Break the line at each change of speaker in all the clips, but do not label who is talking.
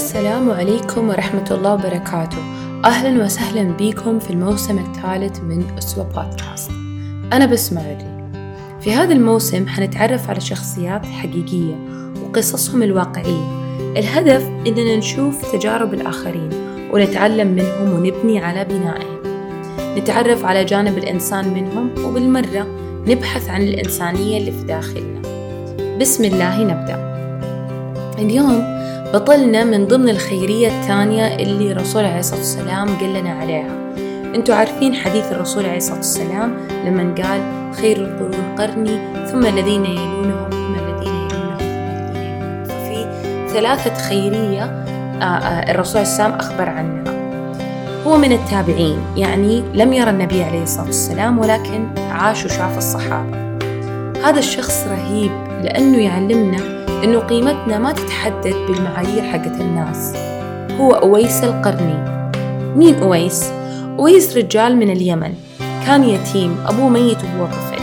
السلام عليكم ورحمة الله وبركاته. أهلا وسهلا بكم في الموسم الثالث من أسوة بودكاست. أنا بسمة عري في هذا الموسم حنتعرف على شخصيات حقيقية وقصصهم الواقعية. الهدف إننا نشوف تجارب الآخرين ونتعلم منهم ونبني على بنائهم. نتعرف على جانب الإنسان منهم وبالمرة نبحث عن الإنسانية اللي في داخلنا. بسم الله نبدأ. اليوم بطلنا من ضمن الخيرية الثانية اللي الرسول عليه الصلاة والسلام قال لنا عليها. أنتوا عارفين حديث الرسول عليه الصلاة والسلام لما قال خير القرون قرني ثم الذين يلونهم ثم الذين يلونهم ثم الذين يلونهم. ففي ثلاثة خيرية آه، آه، الرسول عليه السلام أخبر عنها. هو من التابعين يعني لم يرى النبي عليه الصلاة والسلام ولكن عاش وشاف الصحابة. هذا الشخص رهيب لأنه يعلمنا إنه قيمتنا ما تتحدد بالمعايير حقت الناس. هو أويس القرني. مين أويس؟ أويس رجال من اليمن. كان يتيم أبوه ميت وهو طفل.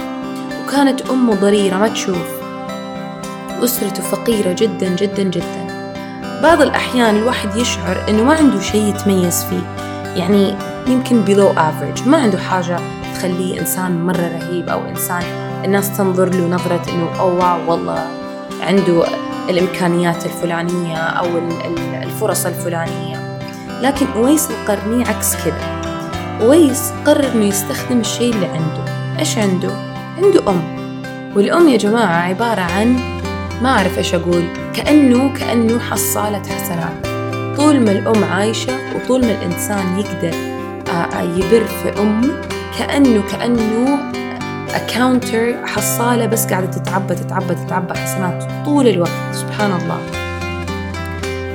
وكانت أمه ضريرة ما تشوف. أسرته فقيرة جدا جدا جدا. بعض الأحيان الواحد يشعر إنه ما عنده شيء يتميز فيه. يعني يمكن below average ما عنده حاجة تخليه إنسان مرة رهيب أو إنسان الناس تنظر له نظرة إنه أوه واو والله عنده الإمكانيات الفلانية أو الفرص الفلانية. لكن أويس القرني عكس كذا. أويس قرر إنه يستخدم الشيء اللي عنده. إيش عنده؟ عنده أم. والأم يا جماعة عبارة عن ما أعرف إيش أقول كأنه كأنه حصالة حسنات طول ما الأم عايشة وطول ما الإنسان يقدر يبر في أمه كأنه كأنه أكاونتر حصالة بس قاعدة تتعبى تتعبى تتعبى حسنات طول الوقت. سبحان الله.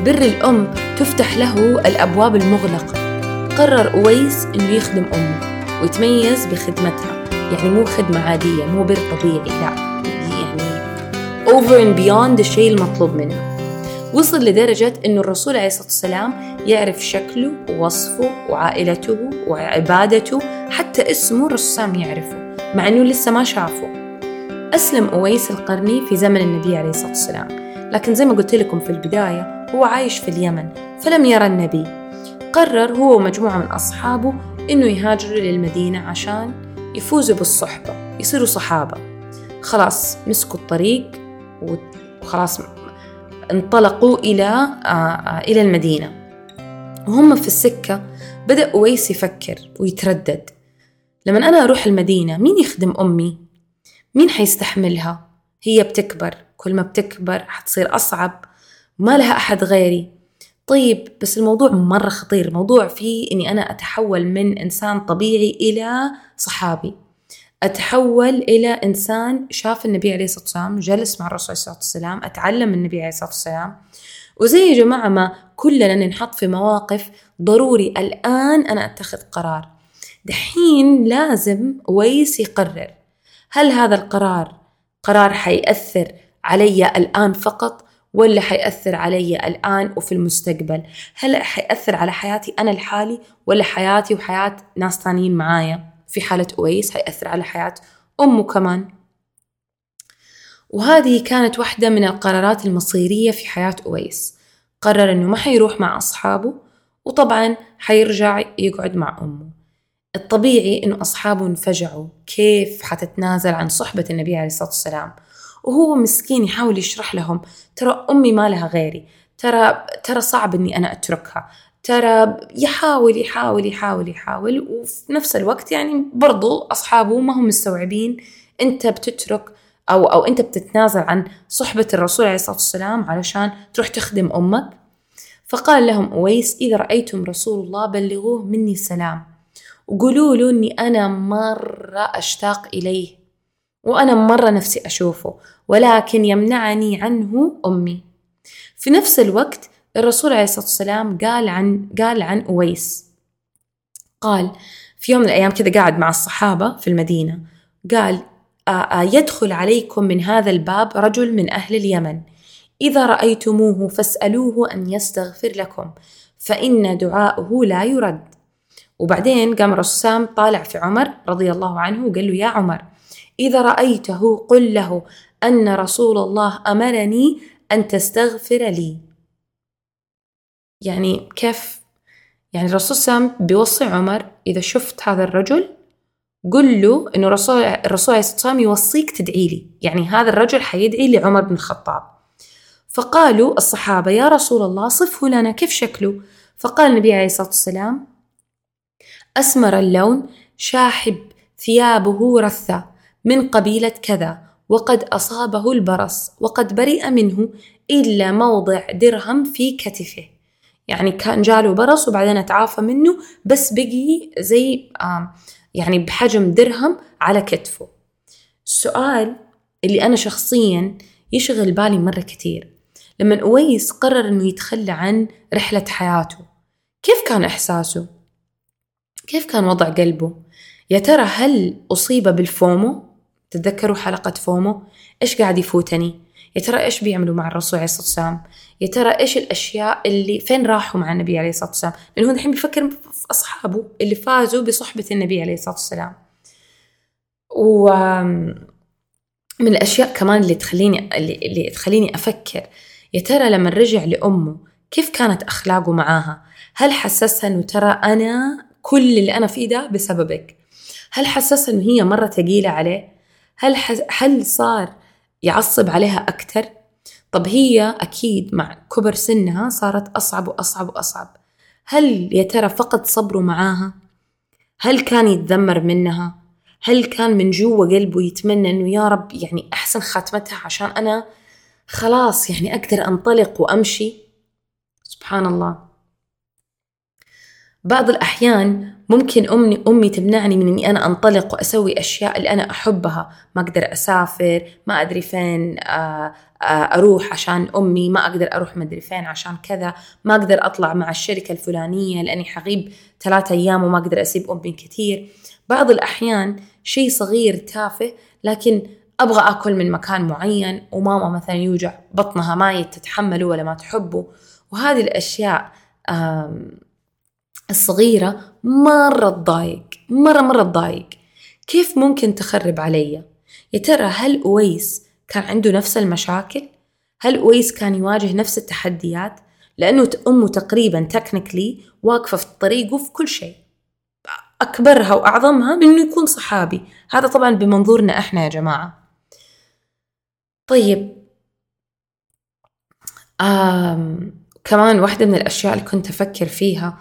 بر الأم تفتح له الأبواب المغلقة. قرر أويس إنه يخدم أمه ويتميز بخدمتها. يعني مو خدمة عادية مو بر طبيعي لا. يعني over and beyond الشيء المطلوب منه. وصل لدرجة إنه الرسول عليه الصلاة والسلام يعرف شكله ووصفه وعائلته وعبادته حتى اسمه الرسول يعرفه. مع أنه لسه ما شافه. أسلم أويس القرني في زمن النبي عليه الصلاة والسلام. لكن زي ما قلت لكم في البداية هو عايش في اليمن فلم يرى النبي. قرر هو ومجموعة من أصحابه إنه يهاجروا للمدينة عشان يفوزوا بالصحبة يصيروا صحابة. خلاص مسكوا الطريق وخلاص انطلقوا إلى آه، آه، إلى المدينة. وهم في السكة بدأ أويس يفكر ويتردد. لما أنا أروح المدينة مين يخدم أمي؟ مين حيستحملها؟ هي بتكبر كل ما بتكبر حتصير أصعب ما لها أحد غيري. طيب بس الموضوع مرة خطير موضوع فيه إني أنا أتحول من إنسان طبيعي إلى صحابي. أتحول إلى إنسان شاف النبي عليه الصلاة والسلام جلس مع الرسول عليه وسلم أتعلم من النبي عليه الصلاة والسلام. وزي يا جماعة ما كلنا ننحط في مواقف ضروري. الآن أنا أتخذ قرار. دحين لازم ويس يقرر. هل هذا القرار قرار حيأثر علي الآن فقط ولا حيأثر علي الآن وفي المستقبل؟ هل حيأثر على حياتي أنا الحالي ولا حياتي وحياة ناس ثانيين معايا؟ في حالة أويس حيأثر على حياة أمه كمان. وهذه كانت واحدة من القرارات المصيرية في حياة أويس قرر أنه ما حيروح مع أصحابه وطبعا حيرجع يقعد مع أمه. الطبيعي إنه أصحابه انفجعوا. كيف حتتنازل عن صحبة النبي عليه الصلاة والسلام؟ وهو مسكين يحاول يشرح لهم ترى أمي ما لها غيري. ترى ترى صعب إني أنا أتركها. ترى يحاول يحاول يحاول يحاول. وفي نفس الوقت يعني برضو أصحابه ما هم مستوعبين أنت بتترك أو أو أنت بتتنازل عن صحبة الرسول عليه الصلاة والسلام علشان تروح تخدم أمك. فقال لهم أويس إذا رأيتم رسول الله بلغوه مني سلام. وقولوا له إني أنا مرة أشتاق إليه وأنا مرة نفسي أشوفه ولكن يمنعني عنه أمي. في نفس الوقت الرسول عليه الصلاة والسلام قال عن قال عن أويس. قال في يوم من الأيام كذا قاعد مع الصحابة في المدينة قال يدخل عليكم من هذا الباب رجل من أهل اليمن. إذا رأيتموه فاسألوه أن يستغفر لكم فإن دعاؤه لا يرد. وبعدين قام رسام طالع في عمر رضي الله عنه وقال له يا عمر إذا رأيته قل له أن رسول الله أمرني أن تستغفر لي. يعني كيف؟ يعني الرسول سام بيوصي عمر إذا شفت هذا الرجل قل له إنه الرسول الرسول عليه الصلاة والسلام يوصيك تدعي لي يعني هذا الرجل حيدعي لعمر بن الخطاب. فقالوا الصحابة يا رسول الله صفه لنا كيف شكله؟ فقال النبي عليه الصلاة والسلام أسمر اللون شاحب ثيابه رثة من قبيلة كذا وقد أصابه البرص وقد برئ منه إلا موضع درهم في كتفه. يعني كان جاله برص وبعدين تعافى منه بس بقي زي يعني بحجم درهم على كتفه. السؤال اللي أنا شخصيا يشغل بالي مرة كتير. لما أويس قرر أنه يتخلى عن رحلة حياته كيف كان إحساسه؟ كيف كان وضع قلبه؟ يا ترى هل أصيب بالفومو؟ تتذكروا حلقة فومو؟ إيش قاعد يفوتني؟ يا ترى إيش بيعملوا مع الرسول عليه الصلاة والسلام؟ يا ترى إيش الأشياء اللي فين راحوا مع النبي عليه الصلاة والسلام؟ لأنه هو الحين بيفكر في أصحابه اللي فازوا بصحبة النبي عليه الصلاة والسلام. و من الأشياء كمان اللي تخليني اللي, تخليني أفكر يا ترى لما رجع لأمه كيف كانت أخلاقه معاها؟ هل حسسها إنه ترى أنا كل اللي أنا فيه ده بسببك؟ هل حسسها إنه هي مرة ثقيلة عليه؟ هل حس... هل صار يعصب عليها أكثر؟ طب هي أكيد مع كبر سنها صارت أصعب وأصعب وأصعب هل يا ترى فقد صبره معاها؟ هل كان يتذمر منها؟ هل كان من جوا قلبه يتمنى إنه يا رب يعني أحسن خاتمتها عشان أنا خلاص يعني أقدر أنطلق وأمشي سبحان الله بعض الأحيان ممكن أمي, أمي تمنعني من إني أنا أنطلق وأسوي أشياء اللي أنا أحبها. ما أقدر أسافر ما أدري فين آه، آه، أروح عشان أمي ما أقدر أروح مدري فين عشان كذا. ما أقدر أطلع مع الشركة الفلانية لأني حغيب ثلاثة أيام وما أقدر أسيب أمي كثير. بعض الأحيان شيء صغير تافه لكن أبغى أكل من مكان معين وماما مثلا يوجع بطنها ما تتحمله ولا ما تحبه وهذه الأشياء الصغيرة مرة تضايق مرة مرة تضايق كيف ممكن تخرب علي؟ يا ترى هل أويس كان عنده نفس المشاكل؟ هل أويس كان يواجه نفس التحديات؟ لأنه أمه تقريبا تكنيكلي واقفة في طريقه في كل شيء أكبرها وأعظمها من إنه يكون صحابي هذا طبعا بمنظورنا إحنا يا جماعة طيب آم كمان واحدة من الأشياء اللي كنت أفكر فيها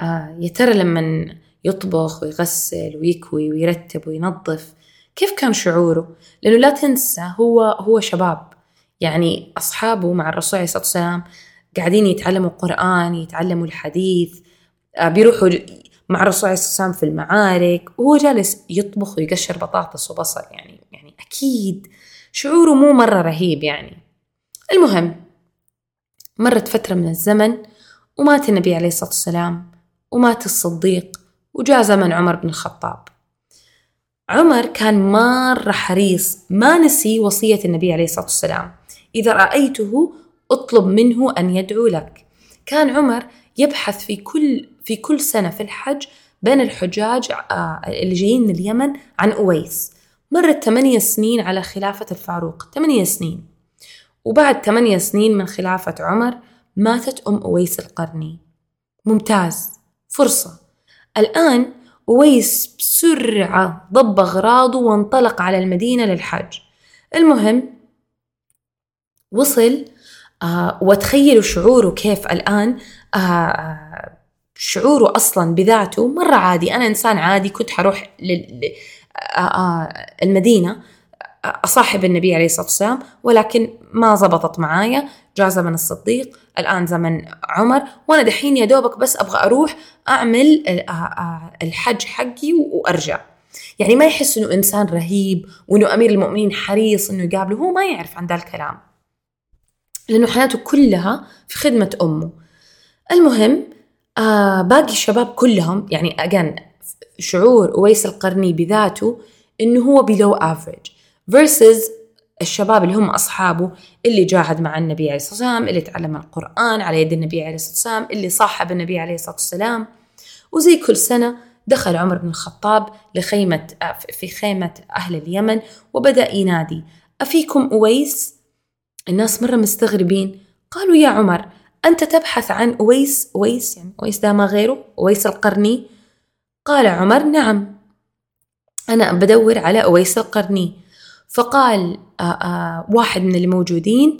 آه يا ترى لما يطبخ ويغسل ويكوي ويرتب وينظف كيف كان شعوره؟ لأنه لا تنسى هو هو شباب. يعني أصحابه مع الرسول عليه الصلاة والسلام قاعدين يتعلموا القرآن يتعلموا الحديث آه بيروحوا مع الرسول عليه الصلاة والسلام في المعارك وهو جالس يطبخ ويقشر بطاطس وبصل. يعني يعني أكيد شعوره مو مرة رهيب يعني. المهم مرت فترة من الزمن ومات النبي عليه الصلاة والسلام. ومات الصديق وجاء زمن عمر بن الخطاب. عمر كان مرة حريص ما نسي وصية النبي عليه الصلاة والسلام. إذا رأيته أطلب منه أن يدعو لك. كان عمر يبحث في كل في كل سنة في الحج بين الحجاج آه، اللي جايين من اليمن عن أويس. مرت ثمانية سنين على خلافة الفاروق ثمانية سنين. وبعد ثمانية سنين من خلافة عمر ماتت أم أويس القرني. ممتاز. فرصة. الآن أويس بسرعة ضب أغراضه وانطلق على المدينة للحج المهم وصل آه وتخيلوا شعوره كيف الآن. آه, آه، شعوره أصلا بذاته مرة عادي. أنا إنسان عادي كنت حروح للمدينة آه، آه، أصاحب النبي عليه الصلاة والسلام ولكن ما زبطت معايا. جاء زمن الصديق الآن زمن عمر وأنا دحين يا دوبك بس أبغى أروح أعمل الحج حقي وأرجع. يعني ما يحس إنه إنسان رهيب وإنه أمير المؤمنين حريص إنه يقابله هو ما يعرف عن ذا الكلام. لأنه حياته كلها في خدمة أمه. المهم آه باقي الشباب كلهم يعني أجان شعور أويس القرني بذاته إنه هو below average. Versus الشباب اللي هم أصحابه اللي جاهد مع النبي عليه الصلاة والسلام اللي تعلم القرآن على يد النبي عليه الصلاة والسلام اللي صاحب النبي عليه الصلاة والسلام. وزي كل سنة دخل عمر بن الخطاب لخيمة في خيمة أهل اليمن وبدأ ينادي أفيكم أويس؟ الناس مرة مستغربين قالوا يا عمر أنت تبحث عن أويس أويس يعني أويس ده ما غيره أويس القرني؟ قال عمر نعم أنا بدور على أويس القرني. فقال واحد من اللي موجودين.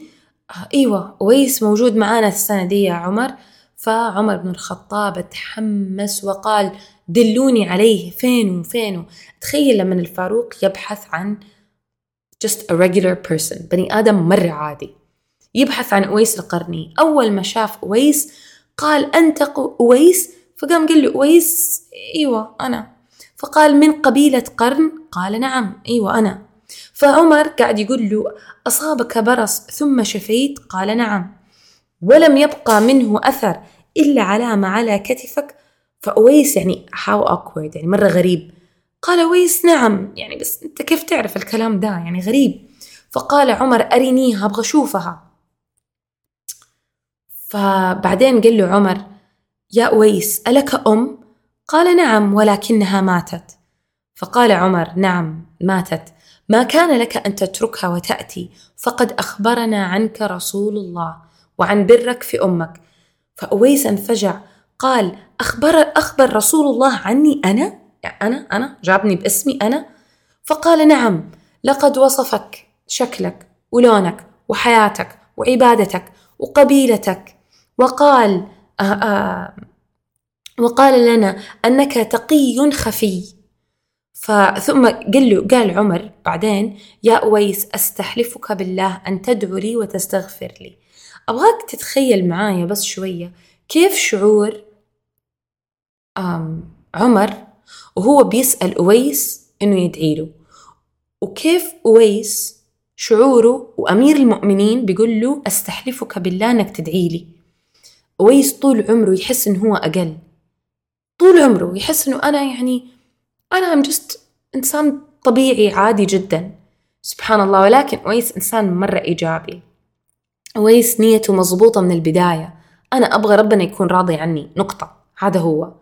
أيوة أويس موجود معانا السنة دي يا عمر. فعمر بن الخطاب تحمس وقال دلوني عليه فينه فينه؟ تخيل لما الفاروق يبحث عن just a regular person بني آدم مرة عادي. يبحث عن أويس القرني. أول ما شاف أويس قال أنت أويس؟ فقام قال له أويس أيوة أنا. فقال من قبيلة قرن؟ قال نعم أيوة أنا. فعمر قاعد يقول له أصابك برص ثم شفيت؟ قال نعم. ولم يبقى منه أثر إلا علامة على كتفك؟ فأويس يعني how awkward. يعني مرة غريب. قال أويس نعم. يعني بس أنت كيف تعرف الكلام ده؟ يعني غريب. فقال عمر أرنيها أبغى أشوفها. فبعدين قال له عمر يا أويس ألك أم؟ قال نعم ولكنها ماتت. فقال عمر نعم ماتت. ما كان لك أن تتركها وتأتي فقد أخبرنا عنك رسول الله وعن برك في أمك. فأويس انفجع قال أخبر أخبر رسول الله عني أنا؟ يعني أنا أنا؟ جابني باسمي أنا؟ فقال نعم لقد وصفك شكلك ولونك وحياتك وعبادتك وقبيلتك. وقال آآ آآ وقال لنا أنك تقي خفي. فثم قال له قال عمر بعدين يا أويس أستحلفك بالله أن تدعو لي وتستغفر لي. أبغاك تتخيل معايا بس شوية كيف شعور عمر وهو بيسأل أويس إنه يدعي له. وكيف أويس شعوره وأمير المؤمنين بيقول له أستحلفك بالله إنك تدعي لي. أويس طول عمره يحس إنه هو أقل. طول عمره يحس إنه أنا يعني أنا أم جست إنسان طبيعي عادي جدا. سبحان الله ولكن أويس إنسان مرة إيجابي. أويس نيته مضبوطة من البداية. أنا أبغى ربنا يكون راضي عني. نقطة. هذا هو.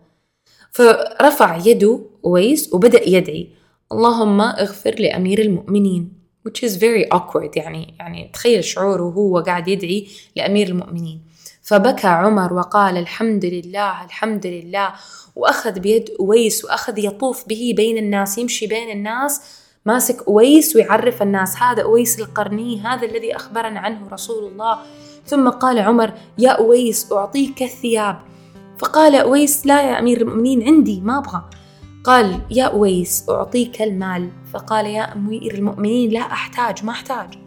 فرفع يده أويس وبدأ يدعي. اللهم اغفر لأمير المؤمنين. Which is very awkward يعني يعني تخيل شعوره وهو قاعد يدعي لأمير المؤمنين. فبكى عمر وقال الحمد لله الحمد لله. وأخذ بيد أويس وأخذ يطوف به بين الناس يمشي بين الناس. ماسك أويس ويعرف الناس هذا أويس القرني هذا الذي أخبرنا عنه رسول الله. ثم قال عمر يا أويس أعطيك الثياب. فقال أويس لا يا أمير المؤمنين عندي ما أبغى. قال يا أويس أعطيك المال. فقال يا أمير المؤمنين لا أحتاج ما أحتاج.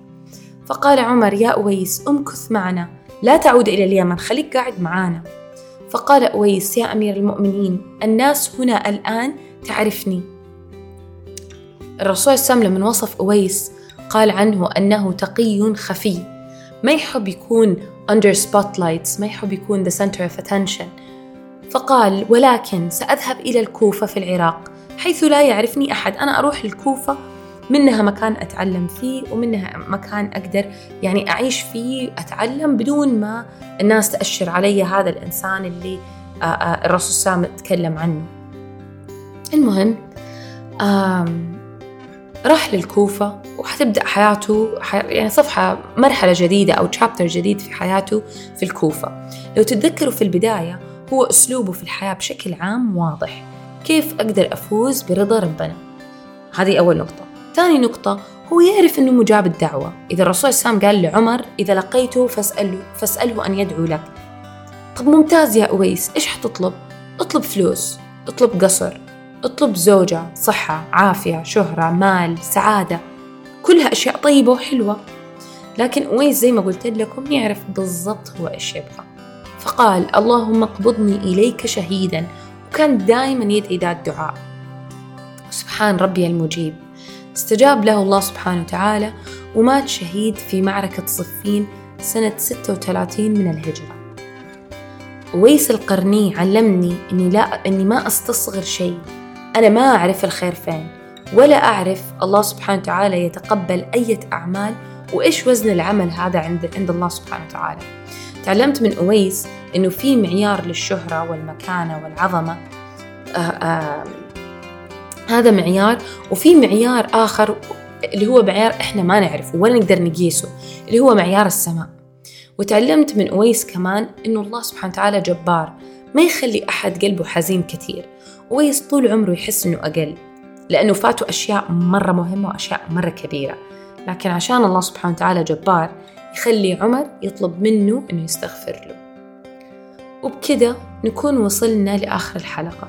فقال عمر يا أويس أمكث معنا. لا تعود إلى اليمن خليك قاعد معانا. فقال أويس يا أمير المؤمنين الناس هنا الآن تعرفني. الرسول صلى الله عليه وسلم لما وصف أويس قال عنه أنه تقي خفي. ما يحب يكون under spotlights ما يحب يكون the center of attention. فقال ولكن سأذهب إلى الكوفة في العراق حيث لا يعرفني أحد أنا أروح الكوفة منها مكان أتعلم فيه ومنها مكان أقدر يعني أعيش فيه أتعلم بدون ما الناس تأشر علي هذا الإنسان اللي الرسول صلى الله عليه وسلم تكلم عنه. المهم راح للكوفة وحتبدأ حياته يعني صفحة مرحلة جديدة أو تشابتر جديد في حياته في الكوفة. لو تتذكروا في البداية هو أسلوبه في الحياة بشكل عام واضح. كيف أقدر أفوز برضا ربنا؟ هذه أول نقطة. ثاني نقطة هو يعرف أنه مجاب الدعوة. إذا الرسول صلى قال لعمر إذا لقيته فاسأله, فاسأله أن يدعو لك. طب ممتاز يا أويس إيش حتطلب؟ اطلب فلوس اطلب قصر اطلب زوجة صحة عافية شهرة مال سعادة. كلها أشياء طيبة وحلوة. لكن أويس زي ما قلت لكم يعرف بالضبط هو إيش يبغى. فقال اللهم اقبضني إليك شهيدا. وكان دائما يدعي ذا الدعاء سبحان ربي المجيب. استجاب له الله سبحانه وتعالى ومات شهيد في معركة صفين سنة 36 من الهجرة. ويس القرني علمني إني لا إني ما أستصغر شيء. أنا ما أعرف الخير فين ولا أعرف الله سبحانه وتعالى يتقبل أي أعمال وإيش وزن العمل هذا عند عند الله سبحانه وتعالى. تعلمت من أويس إنه في معيار للشهرة والمكانة والعظمة. آآ آه، آآ آه، هذا معيار وفي معيار آخر اللي هو معيار إحنا ما نعرفه ولا نقدر نقيسه اللي هو معيار السماء. وتعلمت من أويس كمان إنه الله سبحانه وتعالى جبار ما يخلي أحد قلبه حزين كثير. أويس طول عمره يحس إنه أقل لأنه فاتوا أشياء مرة مهمة وأشياء مرة كبيرة. لكن عشان الله سبحانه وتعالى جبار يخلي عمر يطلب منه إنه يستغفر له. وبكده نكون وصلنا لآخر الحلقة.